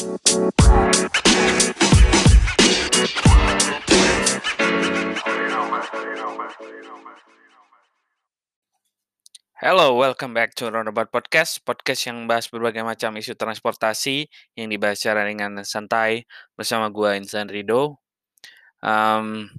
Hello, welcome back to Roundabout Podcast, podcast yang bahas berbagai macam isu transportasi yang dibahas secara ringan dan santai bersama gue Insan Rido. Um,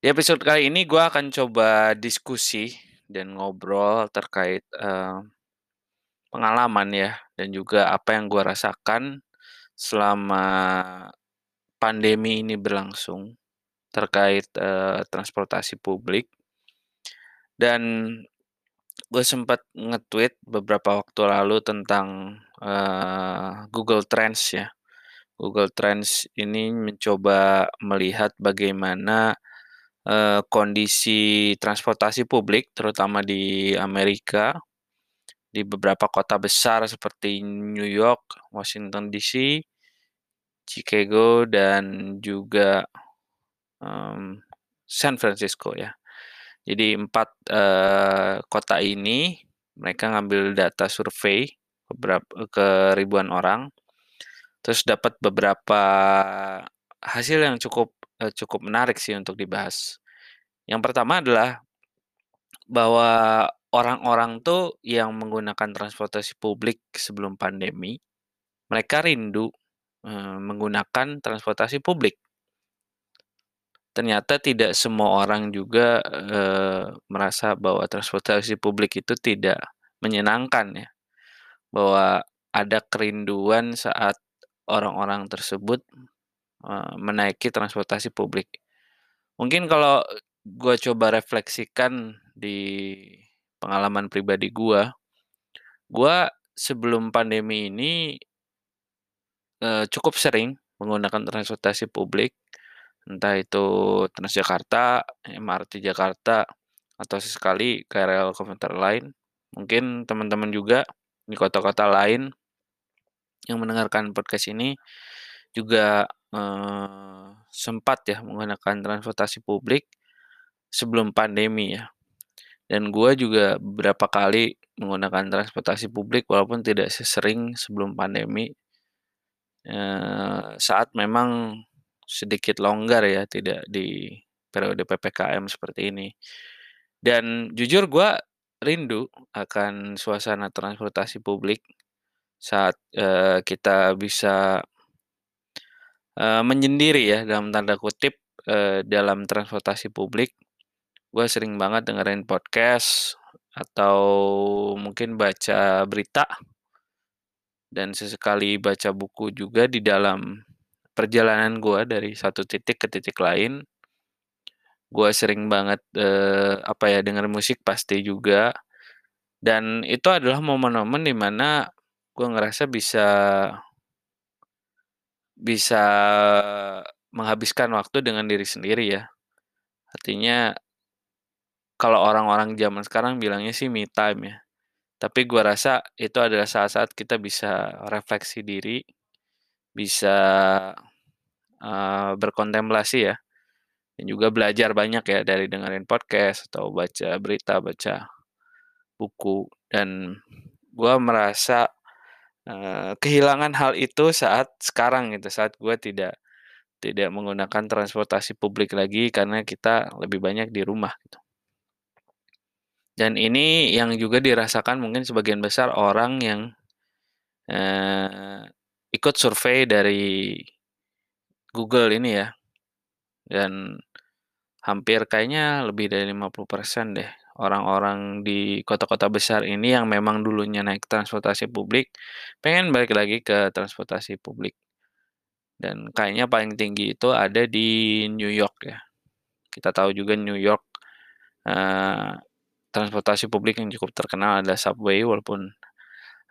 di episode kali ini gue akan coba diskusi dan ngobrol terkait uh, pengalaman ya dan juga apa yang gue rasakan selama pandemi ini berlangsung terkait uh, transportasi publik dan gue sempat nge-tweet beberapa waktu lalu tentang uh, Google Trends ya. Google Trends ini mencoba melihat bagaimana uh, kondisi transportasi publik, terutama di Amerika, di beberapa kota besar seperti New York, Washington DC, Chicago, dan juga um, San Francisco ya. Jadi empat uh, kota ini mereka ngambil data survei beberapa ke ribuan orang, terus dapat beberapa hasil yang cukup uh, cukup menarik sih untuk dibahas. Yang pertama adalah bahwa orang-orang tuh yang menggunakan transportasi publik sebelum pandemi, mereka rindu menggunakan transportasi publik ternyata tidak semua orang juga merasa bahwa transportasi publik itu tidak menyenangkan ya. Bahwa ada kerinduan saat orang-orang tersebut menaiki transportasi publik. Mungkin kalau gue coba refleksikan di pengalaman pribadi gue, gue sebelum pandemi ini uh, cukup sering menggunakan transportasi publik entah itu Transjakarta, MRT Jakarta, atau sesekali KRL komuter lain. Mungkin teman-teman juga di kota-kota lain yang mendengarkan podcast ini juga eh, sempat ya menggunakan transportasi publik sebelum pandemi ya. Dan gue juga beberapa kali menggunakan transportasi publik walaupun tidak sesering sebelum pandemi. Eh, saat memang sedikit longgar ya, tidak di periode PPKM seperti ini. Dan jujur gue rindu akan suasana transportasi publik saat uh, kita bisa uh, menyendiri ya dalam tanda kutip uh, dalam transportasi publik. Gue sering banget dengerin podcast atau mungkin baca berita dan sesekali baca buku juga di dalam perjalanan gue dari satu titik ke titik lain. Gue sering banget eh, apa ya denger musik pasti juga. Dan itu adalah momen-momen di mana gue ngerasa bisa bisa menghabiskan waktu dengan diri sendiri ya. Artinya kalau orang-orang zaman sekarang bilangnya sih me time ya. Tapi gue rasa itu adalah saat-saat kita bisa refleksi diri bisa uh, berkontemplasi ya. Dan juga belajar banyak ya dari dengerin podcast atau baca berita baca buku. Dan gue merasa uh, kehilangan hal itu saat sekarang gitu saat gue tidak tidak menggunakan transportasi publik lagi karena kita lebih banyak di rumah gitu dan ini yang juga dirasakan mungkin sebagian besar orang yang uh, ikut survei dari Google ini ya. Dan hampir kayaknya lebih dari 50% deh orang-orang di kota-kota besar ini yang memang dulunya naik transportasi publik pengen balik lagi ke transportasi publik. Dan kayaknya paling tinggi itu ada di New York ya. Kita tahu juga New York uh, transportasi publik yang cukup terkenal ada subway walaupun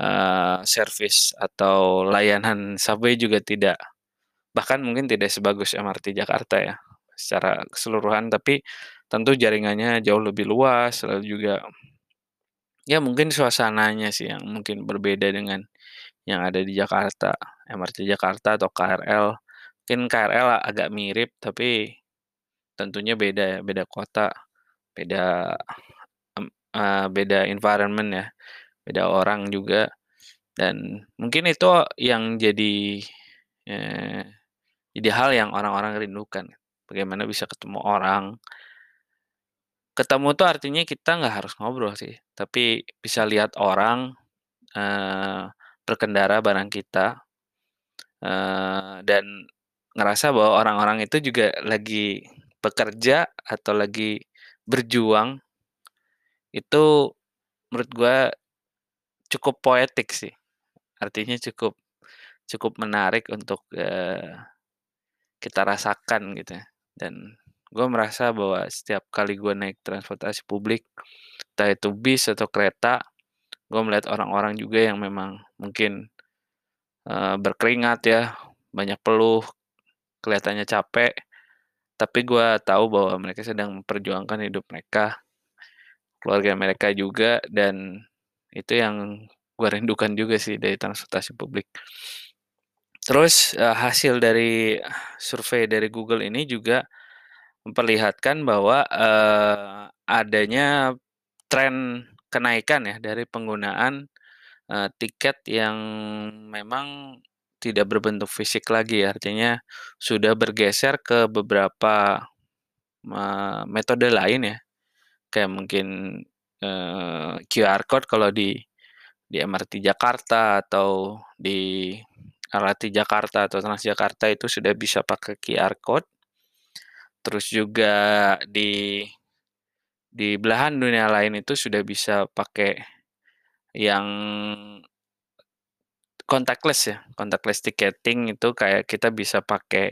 uh, service atau layanan subway juga tidak bahkan mungkin tidak sebagus MRT Jakarta ya secara keseluruhan. Tapi tentu jaringannya jauh lebih luas lalu juga ya mungkin suasananya sih yang mungkin berbeda dengan yang ada di Jakarta. MRT Jakarta atau KRL mungkin KRL agak mirip tapi tentunya beda ya beda kota beda uh, beda environment ya beda orang juga Dan mungkin itu yang jadi, eee, jadi hal yang orang-orang rindukan, bagaimana bisa ketemu orang. Ketemu tuh artinya kita nggak harus ngobrol sih, tapi bisa lihat orang, eee, berkendara bareng kita, dan ngerasa bahwa orang-orang itu juga lagi bekerja atau lagi berjuang. Itu menurut gua cukup poetik sih, artinya cukup cukup menarik untuk, eee, kita rasakan gitu ya. Dan gua merasa bahwa setiap kali gua naik transportasi publik, entah itu bis atau kereta, gua melihat orang-orang juga yang memang mungkin, eee, berkeringat ya, banyak peluh, kelihatannya capek, tapi gua tahu bahwa mereka sedang memperjuangkan hidup mereka, keluarga mereka juga, dan itu yang gua rindukan juga sih dari transportasi publik. Terus, eee, hasil dari survei dari Google ini juga memperlihatkan bahwa, eee, adanya tren kenaikan ya dari penggunaan, eee, tiket yang memang tidak berbentuk fisik lagi, artinya sudah bergeser ke beberapa, eee, metode lain ya, kayak mungkin, eee, QR Code kalau di di MRT Jakarta atau di LRT Jakarta atau Transjakarta itu sudah bisa pakai QR Code. Terus juga di di belahan dunia lain itu sudah bisa pakai yang contactless ya, contactless ticketing itu kayak kita bisa pakai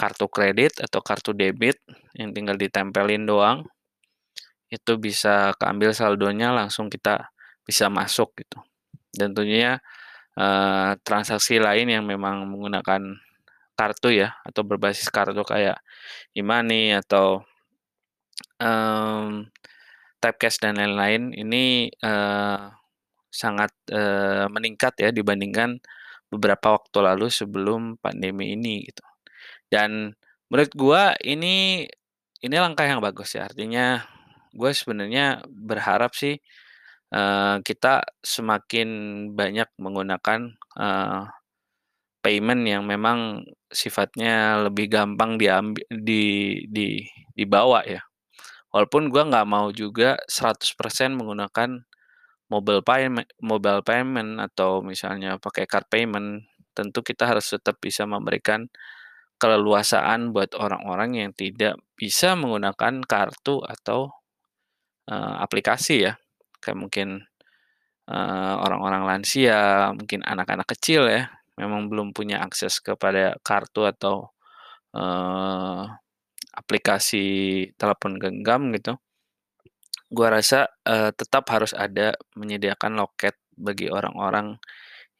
kartu kredit atau kartu debit yang tinggal ditempelin doang. Itu bisa keambil saldonya langsung kita bisa masuk gitu. Dan tentunya, eee, transaksi lain yang memang menggunakan kartu ya atau berbasis kartu kayak e-money atau, mmm, tap cash dan lain-lain ini, eee, sangat, eee, meningkat ya dibandingkan beberapa waktu lalu sebelum pandemi ini gitu. Dan menurut gua ini ini langkah yang bagus ya, artinya gue sebenarnya berharap sih, eee, kita semakin banyak menggunakan, eee, payment yang memang sifatnya lebih gampang diambi di di dibawa ya. Walaupun gua nggak mau juga 100% menggunakan mobile payme mobile payment atau misalnya pakai card payment, tentu kita harus tetap bisa memberikan keleluasaan buat orang-orang yang tidak bisa menggunakan kartu atau, eee, aplikasi ya. Kayak mungkin, eee, orang-orang lansia, mungkin anak-anak kecil ya, memang belum punya akses kepada kartu atau, eee, aplikasi telepon genggam gitu. Gua rasa, eee, tetap harus ada menyediakan loket bagi orang-orang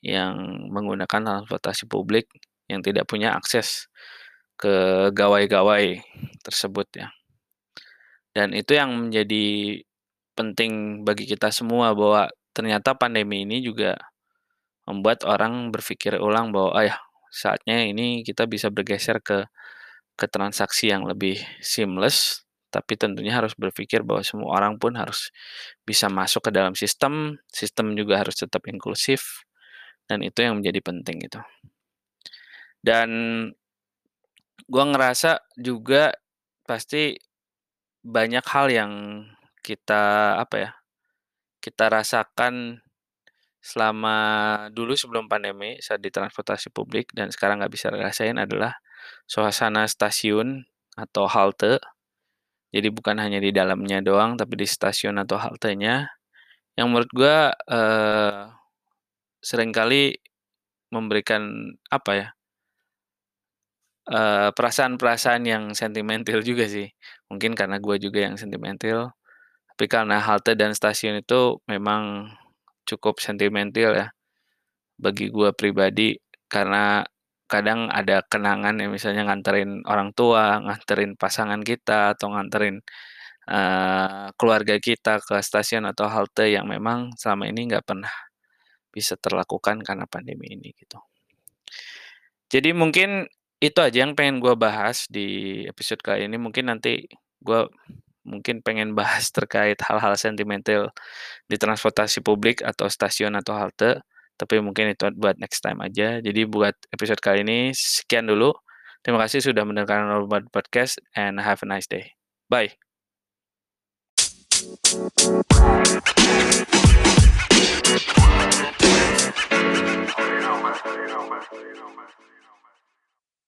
yang menggunakan transportasi publik yang tidak punya akses ke gawai-gawai tersebut ya. Dan itu yang menjadi penting bagi kita semua bahwa ternyata pandemi ini juga membuat orang berpikir ulang bahwa, "Oh ya, saatnya ini kita bisa bergeser ke ke transaksi yang lebih seamless," tapi tentunya harus berpikir bahwa semua orang pun harus bisa masuk ke dalam sistem, sistem juga harus tetap inklusif, dan itu yang menjadi penting gitu. Dan gua ngerasa juga pasti banyak hal yang kita, apa ya, kita rasakan selama dulu sebelum pandemi saat di transportasi publik dan sekarang nggak bisa rasain adalah suasana stasiun atau halte. Jadi bukan hanya di dalamnya doang, tapi di stasiun atau haltenya, yang menurut gua, eee, sering kali memberikan, apa ya eee, perasaan-perasaan yang sentimental juga sih. Mungkin karena gua juga yang sentimental, tapi karena halte dan stasiun itu memang cukup sentimental ya, bagi gua pribadi. Karena kadang ada kenangan ya misalnya nganterin orang tua, nganterin pasangan kita, atau nganterin, eee, keluarga kita ke stasiun atau halte yang memang selama ini nggak pernah bisa terlakukan karena pandemi ini gitu. Jadi mungkin itu aja yang pengen gue bahas di episode kali ini. Mungkin nanti gue mungkin pengen bahas terkait hal-hal sentimental di transportasi publik atau stasiun atau halte. Tapi mungkin itu buat next time aja. Jadi buat episode kali ini sekian dulu. Terima kasih sudah mendengarkan Robot Podcast and have a nice day. Bye.